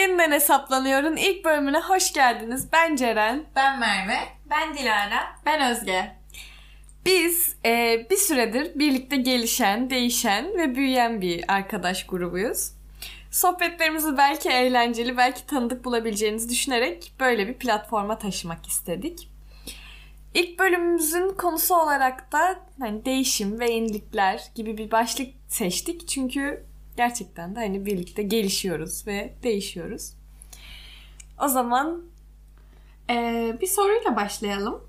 Yeniden Hesaplanıyor'un ilk bölümüne hoş geldiniz. Ben Ceren. Ben Merve. Ben Dilara. Ben Özge. Biz e, bir süredir birlikte gelişen, değişen ve büyüyen bir arkadaş grubuyuz. Sohbetlerimizi belki eğlenceli, belki tanıdık bulabileceğinizi düşünerek böyle bir platforma taşımak istedik. İlk bölümümüzün konusu olarak da hani değişim ve yenilikler gibi bir başlık seçtik. Çünkü gerçekten de hani birlikte gelişiyoruz ve değişiyoruz. O zaman Ee, bir soruyla başlayalım.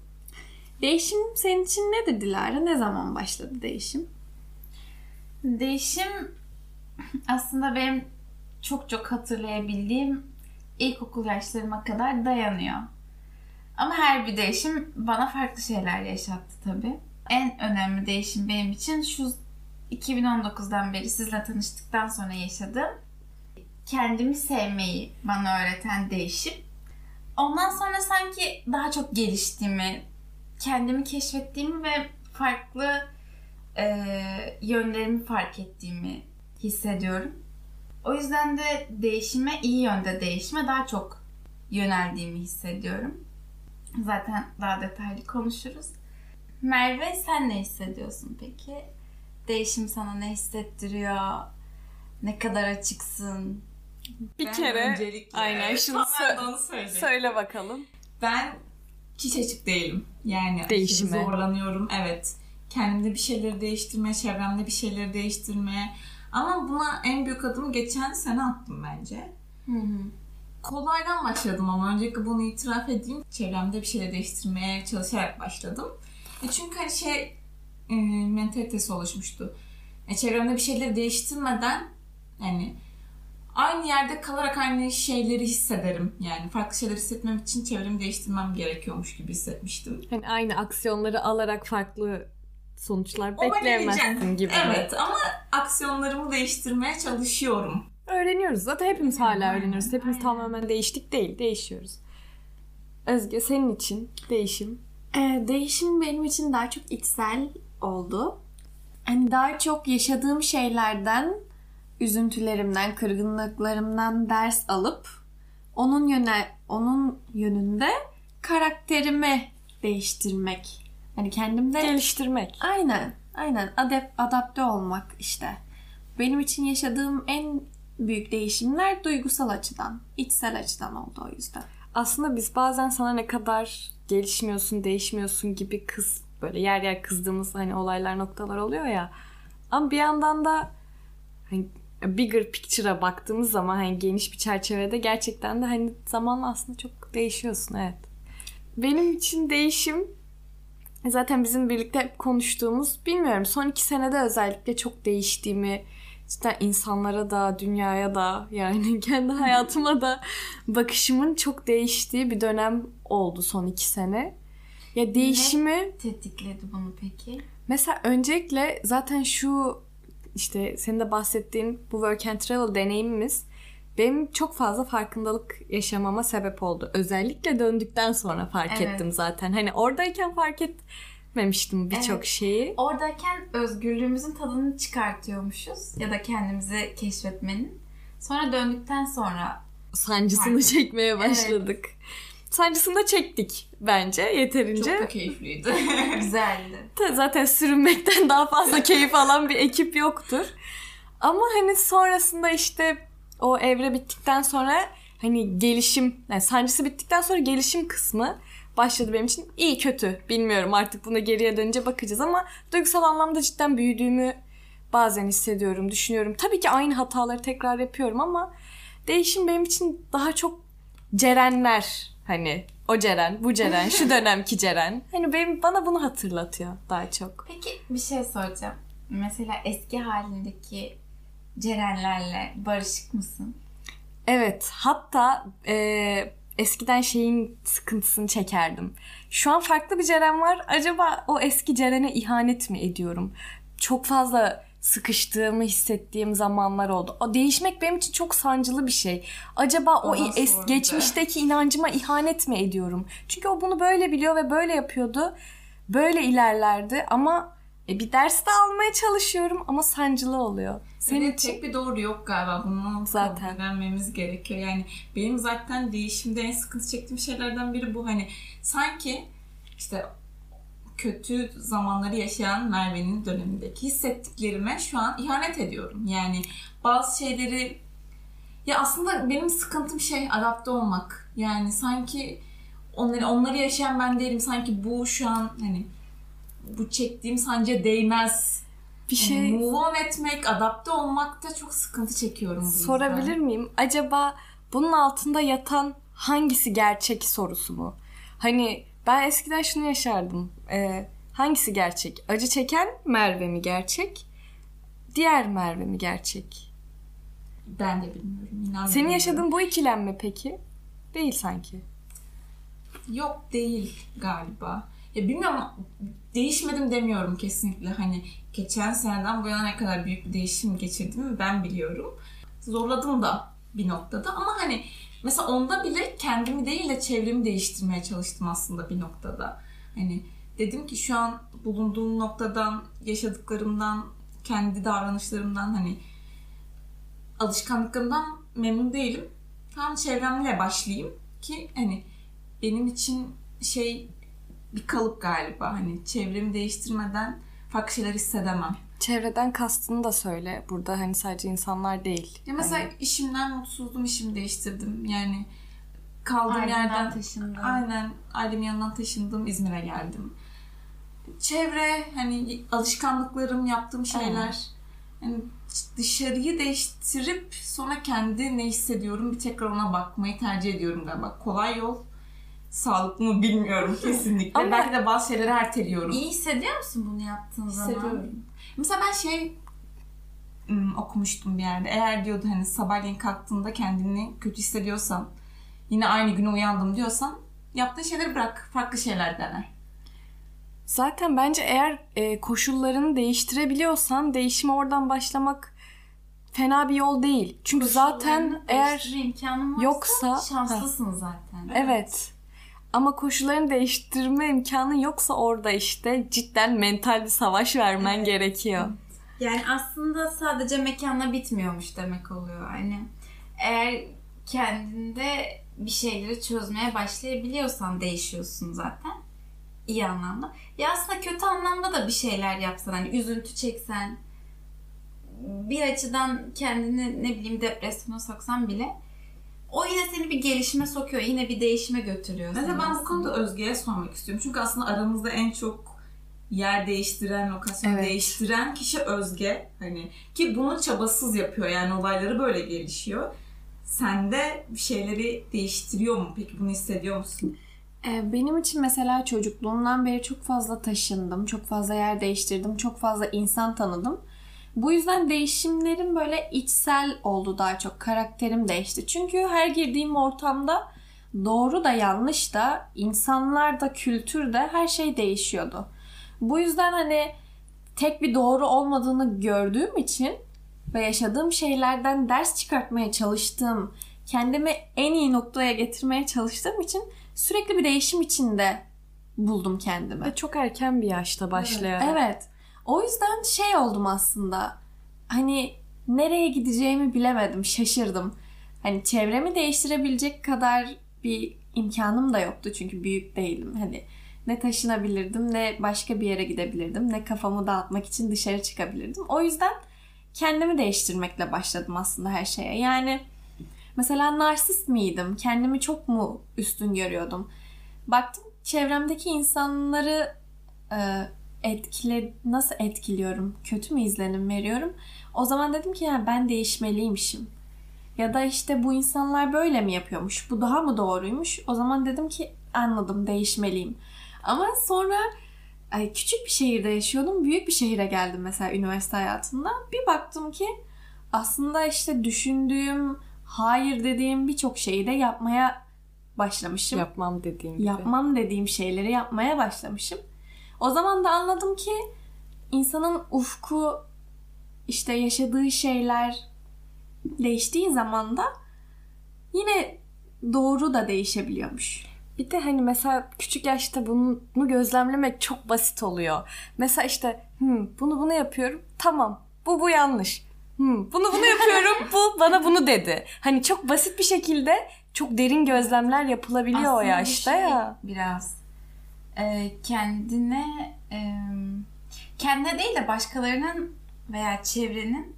Değişim senin için nedir Dilara? Ne zaman başladı değişim? Değişim aslında benim çok çok hatırlayabildiğim ilkokul yaşlarıma kadar dayanıyor. Ama her bir değişim bana farklı şeyler yaşattı tabii. En önemli değişim benim için şu 2019'dan beri sizle tanıştıktan sonra yaşadığım kendimi sevmeyi bana öğreten değişim. Ondan sonra sanki daha çok geliştiğimi, kendimi keşfettiğimi ve farklı e, yönlerimi fark ettiğimi hissediyorum. O yüzden de değişime, iyi yönde değişime daha çok yöneldiğimi hissediyorum. Zaten daha detaylı konuşuruz. Merve sen ne hissediyorsun peki? Değişim sana ne hissettiriyor? Ne kadar açıksın? bir Ben kere öncelikle- aynen şunu sö- söyle bakalım. Ben hiç açık değilim. Yani Değişime. zorlanıyorum. Evet. Kendimde bir şeyleri değiştirmeye, çevremde bir şeyleri değiştirmeye. Ama buna en büyük adımı geçen sene attım bence. Kolaydan başladım ama öncelikle bunu itiraf edeyim. Çevremde bir şeyleri değiştirmeye çalışarak başladım. E çünkü hani şey e, mentalitesi oluşmuştu. E, çevremde bir şeyleri değiştirmeden yani aynı yerde kalarak aynı şeyleri hissederim. Yani farklı şeyler hissetmem için çevremi değiştirmem gerekiyormuş gibi hissetmiştim. Hani aynı aksiyonları alarak farklı sonuçlar O bekleyemezsin gibi. Evet ama aksiyonlarımı değiştirmeye çalışıyorum. Öğreniyoruz. Zaten hepimiz hala öğreniyoruz. Hepimiz aynen. tamamen değiştik değil. Değişiyoruz. Özge senin için değişim. Ee, değişim benim için daha çok içsel oldu. Hani daha çok yaşadığım şeylerden, üzüntülerimden, kırgınlıklarımdan ders alıp onun yöne onun yönünde karakterimi değiştirmek. Hani kendimde Geliştirmek. aynen, aynen adap adapte olmak işte. Benim için yaşadığım en büyük değişimler duygusal açıdan, içsel açıdan oldu o yüzden. Aslında biz bazen sana ne kadar gelişmiyorsun, değişmiyorsun gibi kız böyle yer yer kızdığımız hani olaylar noktalar oluyor ya. Ama bir yandan da hani bigger picture'a baktığımız zaman hani geniş bir çerçevede gerçekten de hani zamanla aslında çok değişiyorsun evet. Benim için değişim zaten bizim birlikte hep konuştuğumuz bilmiyorum son iki senede özellikle çok değiştiğimi cidden insanlara da dünyaya da yani kendi hayatıma da bakışımın çok değiştiği bir dönem oldu son iki sene. Ya değişimi Tetikledi bunu peki? mesela öncelikle zaten şu işte senin de bahsettiğin bu work and travel deneyimimiz benim çok fazla farkındalık yaşamama sebep oldu. Özellikle döndükten sonra fark Evet. ettim zaten. Hani oradayken fark etmemiştim birçok Evet. şeyi. Oradayken özgürlüğümüzün tadını çıkartıyormuşuz ya da kendimizi keşfetmenin. Sonra döndükten sonra Sancısını Fark- çekmeye başladık. Sancısını da çektik bence yeterince. Çok da keyifliydi. güzeldi. Zaten sürünmekten daha fazla keyif alan bir ekip yoktur. Ama hani sonrasında işte o evre bittikten sonra hani gelişim, yani sancısı bittikten sonra gelişim kısmı başladı benim için. İyi kötü bilmiyorum artık buna geriye dönünce bakacağız ama duygusal anlamda cidden büyüdüğümü bazen hissediyorum, düşünüyorum. Tabii ki aynı hataları tekrar yapıyorum ama değişim benim için daha çok Cerenler hani o Ceren, bu Ceren, şu dönemki Ceren. Hani benim bana bunu hatırlatıyor daha çok. Peki bir şey soracağım. Mesela eski halindeki Cerenlerle barışık mısın? Evet, hatta e, eskiden şeyin sıkıntısını çekerdim. Şu an farklı bir Ceren var. Acaba o eski Ceren'e ihanet mi ediyorum? Çok fazla sıkıştığımı hissettiğim zamanlar oldu. O değişmek benim için çok sancılı bir şey. Acaba o es- geçmişteki inancıma ihanet mi ediyorum? Çünkü o bunu böyle biliyor ve böyle yapıyordu. Böyle ilerlerdi ama E bir ders de almaya çalışıyorum ama sancılı oluyor. Senin Evet, için tek bir doğru yok galiba. Bunu Zaten. kabullenmemiz gerekiyor. Yani benim zaten değişimde en sıkıntı çektiğim şeylerden biri bu. Hani sanki işte kötü zamanları yaşayan Merve'nin dönemindeki hissettiklerime şu an ihanet ediyorum. Yani bazı şeyleri ya aslında benim sıkıntım şey adapte olmak. Yani sanki onları onları yaşayan ben değilim. Sanki bu şu an hani bu çektiğim sancıya değmez bir şey... şey move on etmek, adapte olmakta çok sıkıntı çekiyorum. bu yüzden. sorabilir miyim? Acaba bunun altında yatan hangisi gerçek sorusu mu? Hani ben eskiden şunu yaşardım. Ee, hangisi gerçek? Acı çeken Merve mi gerçek? Diğer Merve mi gerçek? Ben de bilmiyorum. inan Senin yaşadığın bu ikilem mi peki? Değil sanki. Yok değil galiba. Ya bilmiyorum değişmedim demiyorum kesinlikle. Hani geçen seneden bu yana ne kadar büyük bir değişim geçirdiğimi ben biliyorum. Zorladım da bir noktada ama hani mesela onda bile kendimi değil de çevremi değiştirmeye çalıştım aslında bir noktada. Hani dedim ki şu an bulunduğum noktadan, yaşadıklarımdan, kendi davranışlarımdan hani alışkanlıklarımdan memnun değilim. Tam çevremle başlayayım ki hani benim için şey bir kalıp galiba. Hani çevremi değiştirmeden farklı şeyler hissedemem. Çevreden kastını da söyle. Burada hani sadece insanlar değil. Ya mesela Hani işimden mutsuzdum, işimi değiştirdim. Yani kaldığım Ailemden yerden taşındım. aynen ailemin yanından taşındım, İzmir'e geldim. Çevre, hani alışkanlıklarım, yaptığım şeyler. Yani dışarıyı değiştirip sonra kendi ne hissediyorum bir tekrar ona bakmayı tercih ediyorum galiba. Kolay yol. Sağlıklı mı bilmiyorum kesinlikle. Ama- Belki de bazı şeyleri erteliyorum. İyi hissediyor musun bunu yaptığın zaman? Hissediyorum. Mesela ben şey okumuştum bir yerde. Eğer diyordu hani sabahleyin kalktığında kendini kötü hissediyorsan yine aynı güne uyandım diyorsan yaptığın şeyleri bırak. Farklı şeyler dene. Zaten bence eğer e, koşullarını değiştirebiliyorsan değişime oradan başlamak fena bir yol değil. Çünkü zaten eğer yoksa- şanslısın zaten. evet ama koşullarını değiştirme imkanı yoksa orada işte cidden mental bir savaş vermen gerekiyor. Yani aslında sadece mekanla bitmiyormuş demek oluyor. Yani eğer kendinde bir şeyleri çözmeye başlayabiliyorsan değişiyorsun zaten. İyi anlamda. Ya aslında kötü anlamda da bir şeyler yapsan hani üzüntü çeksen bir açıdan kendini ne bileyim depresyona soksan bile o yine seni bir gelişime sokuyor. Yine bir değişime götürüyor. Mesela ben bu konuda Özge'ye sormak istiyorum. Çünkü aslında aramızda en çok yer değiştiren, lokasyon Evet. değiştiren kişi Özge. Hani ki bunu çabasız yapıyor. Yani olayları böyle gelişiyor. Sende bir şeyleri değiştiriyor mu? Peki bunu hissediyor musun? Ee, Benim için mesela çocukluğumdan beri çok fazla taşındım, çok fazla yer değiştirdim, çok fazla insan tanıdım. Bu yüzden değişimlerim böyle içsel oldu daha çok. Karakterim değişti. Çünkü her girdiğim ortamda doğru da yanlış da, insanlar da, kültür de her şey değişiyordu. Bu yüzden hani tek bir doğru olmadığını gördüğüm için ve yaşadığım şeylerden ders çıkartmaya çalıştığım, kendimi en iyi noktaya getirmeye çalıştığım için sürekli bir değişim içinde buldum kendimi. Ve çok erken bir yaşta başlayarak. Evet. O yüzden şey oldum aslında. Hani nereye gideceğimi bilemedim, şaşırdım. Hani çevremi değiştirebilecek kadar bir imkanım da yoktu çünkü büyük değilim. Hani ne taşınabilirdim, ne başka bir yere gidebilirdim, ne kafamı dağıtmak için dışarı çıkabilirdim. O yüzden kendimi değiştirmekle başladım aslında her şeye. Yani mesela narsist miydim? Kendimi çok mu üstün görüyordum? Baktım çevremdeki insanları etkile nasıl etkiliyorum? Kötü mü izlenim veriyorum? O zaman dedim ki ya ben değişmeliymişim. Ya da işte bu insanlar böyle mi yapıyormuş? Bu daha mı doğruymuş? O zaman dedim ki anladım değişmeliyim. Ama sonra ay, küçük bir şehirde yaşıyordum. Büyük bir şehire geldim mesela üniversite hayatında. Bir baktım ki aslında işte düşündüğüm, hayır dediğim birçok şeyi de yapmaya başlamışım Yapmam dediğim gibi. yapmam dediğim şeyleri yapmaya başlamışım. O zaman da anladım ki insanın ufku işte yaşadığı şeyler değiştiği zaman da yine doğru da değişebiliyormuş. Bir de hani mesela küçük yaşta bunu gözlemlemek çok basit oluyor. Mesela işte bunu bunu yapıyorum. Tamam. Bu bu yanlış. Hmm, bunu bunu yapıyorum. bu bana bunu dedi. Hani çok basit bir şekilde çok derin gözlemler yapılabiliyor Aslında o yaşta şey ya. Biraz e, kendine e, kendine değil de başkalarının veya çevrenin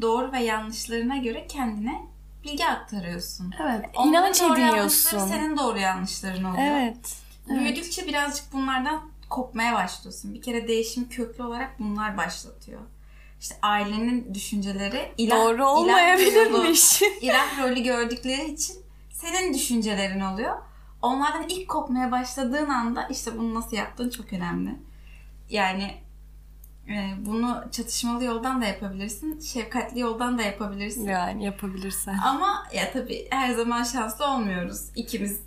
doğru ve yanlışlarına göre kendine bilgi aktarıyorsun. Evet. Onların İnanç doğru ediniyorsun. senin doğru yanlışların oluyor. Evet. Büyüdükçe birazcık bunlardan kopmaya başlıyorsun. Bir kere değişim köklü olarak bunlar başlatıyor. İşte ailenin düşünceleri ilah, Doğru ilah rolü- olmayabilirmiş. ilah rolü gördükleri için senin düşüncelerin oluyor. Onlardan ilk kopmaya başladığın anda işte bunu nasıl yaptığın çok önemli. Yani e, bunu çatışmalı yoldan da yapabilirsin, şefkatli yoldan da yapabilirsin. yani yapabilirsen. Ama ya tabii her zaman şanslı olmuyoruz. İkimiz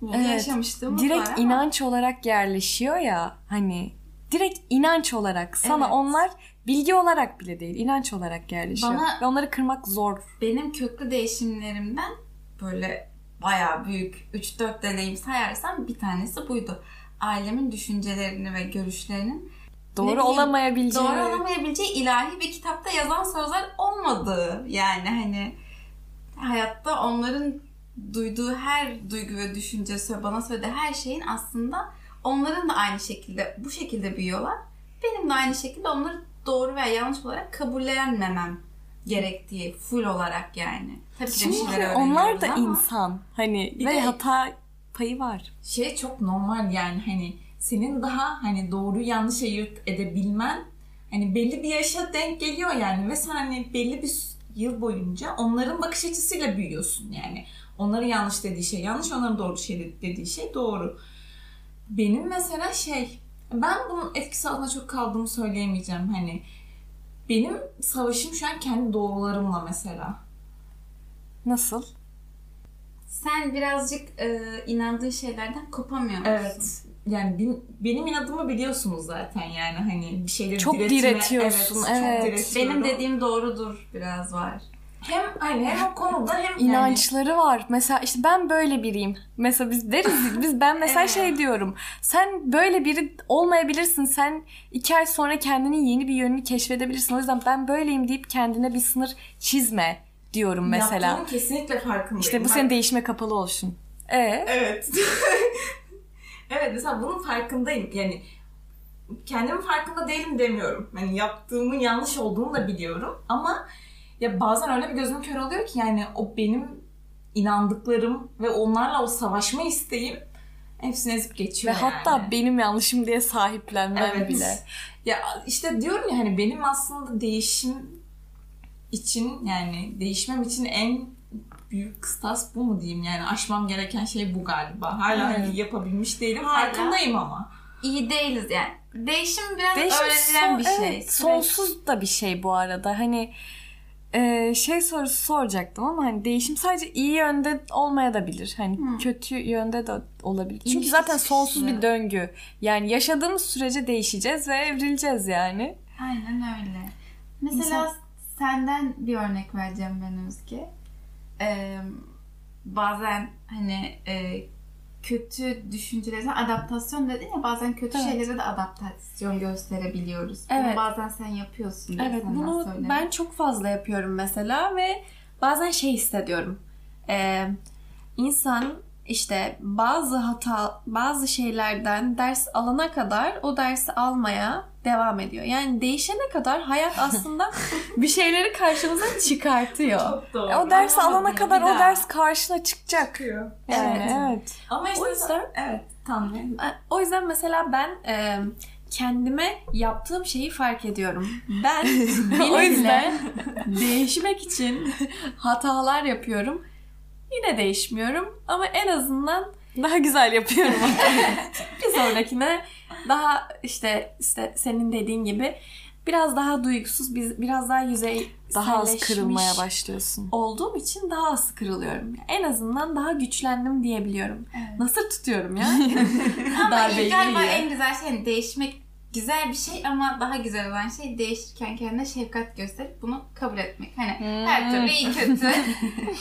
bunu Evet. yaşamışlığımız var direkt ama inanç olarak yerleşiyor ya hani direkt inanç olarak sana Evet. onlar bilgi olarak bile değil inanç olarak yerleşiyor. Bana- Ve onları kırmak zor. benim köklü değişimlerimden böyle bayağı büyük 3-4 deneyim sayarsam bir tanesi buydu. Ailemin düşüncelerini ve görüşlerinin Doğru bileyim, olamayabileceği. doğru olamayabileceği ilahi bir kitapta yazan sözler olmadığı. Yani hani hayatta onların duyduğu her duygu ve düşünce, sö- bana söylediği her şeyin aslında onların da aynı şekilde, bu şekilde büyüyorlar. Benim de aynı şekilde onları doğru veya yanlış olarak kabullenmemem gerektiği full olarak yani. Tabii ki Çünkü onlar da ama insan. Hani Bir ve de- hata payı var. şey çok normal yani hani senin daha hani doğru yanlış ayırt edebilmen hani belli bir yaşa denk geliyor yani ve sen hani belli bir yıl boyunca onların bakış açısıyla büyüyorsun yani. Onların yanlış dediği şey yanlış, onların doğru şey dediği şey doğru. Benim mesela şey, ben bunun etkisi altında çok kaldığımı söyleyemeyeceğim. Hani benim savaşım şu an kendi doğrularımla mesela. Nasıl? sen birazcık e, inandığın şeylerden kopamıyor musun? Evet. Yani bin- benim inadımı biliyorsunuz zaten yani hani bir şeyleri Çok diretme- diretiyorsun, çok evet. diretiyorum. Benim dediğim doğrudur biraz var. Hem hani hem o konuda hem yani İnançları var. Mesela işte ben böyle biriyim. Mesela biz deriz biz ben mesela Evet. şey diyorum. Sen böyle biri olmayabilirsin. Sen iki ay sonra kendinin yeni bir yönünü keşfedebilirsin. O yüzden ben böyleyim deyip kendine bir sınır çizme diyorum mesela. Yaptığının kesinlikle farkındayım. İşte bu Bak- senin değişime kapalı olsun. E Evet. evet mesela bunun farkındayım. Yani kendimin farkında değilim demiyorum. Yani yaptığımın yanlış olduğunu da biliyorum. Ama ya bazen öyle bir gözüm kör oluyor ki yani o benim inandıklarım ve onlarla o savaşma isteğim hepsini ezip ve geçiyor hatta yani. benim yanlışım diye sahiplenmem Evet. bile. Ya işte diyorum ya hani benim aslında değişim için yani değişmem için en büyük kıstas bu mu diyeyim yani aşmam gereken şey bu galiba. Hala hani Evet. yapabilmiş değilim. Hala. Farkındayım ama. İyi değiliz yani. Değişim biraz Değişim öğrenilen son- bir şey. evet, Süreç. sonsuz da bir şey bu arada. Hani e, şey sorusu soracaktım ama hani değişim sadece iyi yönde olmaya da bilir. Hani Hmm. kötü yönde de olabilir. Çünkü İniş zaten sonsuz bir döngü. Yani yaşadığımız sürece değişeceğiz ve evrileceğiz yani. Aynen öyle. Mesela Mesela- senden bir örnek vereceğim ben Özge. Ee, bazen hani e, kötü düşüncelerine adaptasyon dedin ya bazen kötü Evet. şeylere de adaptasyon gösterebiliyoruz. Bunu Evet. bazen sen yapıyorsun. Evet bunu söyledim. ben çok fazla yapıyorum mesela ve bazen şey hissediyorum. Ee, insan işte bazı hata, bazı şeylerden ders alana kadar o dersi almaya devam ediyor. Yani değişene kadar hayat aslında bir şeyleri karşımıza çıkartıyor. Çok doğru. O dersi Ama alana kadar o daha ders karşına çıkacak. çıkıyor. Evet. evet. Ama işte O yüzden evet tamam. O yüzden mesela ben e, kendime yaptığım şeyi fark ediyorum. Ben bile bile değişmek için hatalar yapıyorum. Yine değişmiyorum ama en azından Daha güzel yapıyorum. bir sonrakine daha işte işte senin dediğin gibi biraz daha duygusuz, biraz daha yüzey Daha az kırılmaya başlıyorsun. olduğum için daha az kırılıyorum. En azından daha güçlendim diyebiliyorum. Evet. Nasıl tutuyorum ya? Darbeyi galiba en güzel şey değişmek güzel bir şey ama daha güzel olan şey değişirken kendine şefkat gösterip bunu kabul etmek. Hani her Hmm. türlü iyi kötü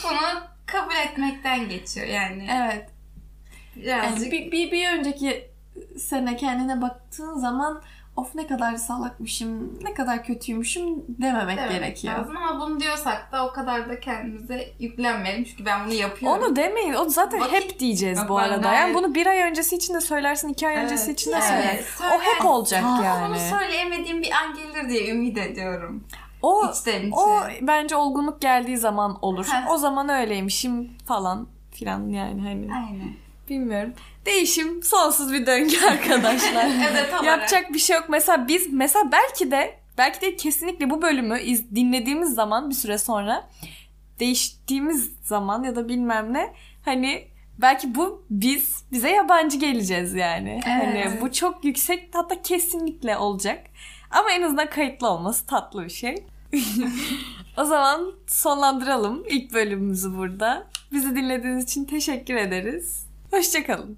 bunu kabul etmekten geçiyor yani. Evet. Birazcık Yani bir, bir, bir önceki sene kendine baktığın zaman of ne kadar salakmışım, ne kadar kötüymüşüm dememek demek gerekiyor. lazım ama bunu diyorsak da o kadar da kendimize yüklenmeyelim çünkü ben bunu yapıyorum. Onu demeyin. O zaten Vakit- hep diyeceğiz bu ben arada. gayet- Yani bunu bir ay öncesi için de söylersin, iki ay Evet. öncesi için de Evet, söylersin. söyle- O hep olacak Ama yani. bunu söyleyemediğim bir an gelir diye ümit ediyorum. O İçten içe. o bence olgunluk geldiği zaman olur. O zaman öyleymişim falan filan yani hani Aynen. bilmiyorum. Değişim sonsuz bir döngü arkadaşlar. Evet, tam Yapacak bir şey yok. Mesela biz mesela belki de belki de kesinlikle bu bölümü iz, dinlediğimiz zaman bir süre sonra değiştiğimiz zaman ya da bilmem ne hani belki bu biz bize yabancı geleceğiz yani. Evet. Hani bu çok yüksek hatta kesinlikle olacak. Ama en azından kayıtlı olması tatlı bir şey. o zaman sonlandıralım ilk bölümümüzü burada. Bizi dinlediğiniz için teşekkür ederiz. Hoşçakalın.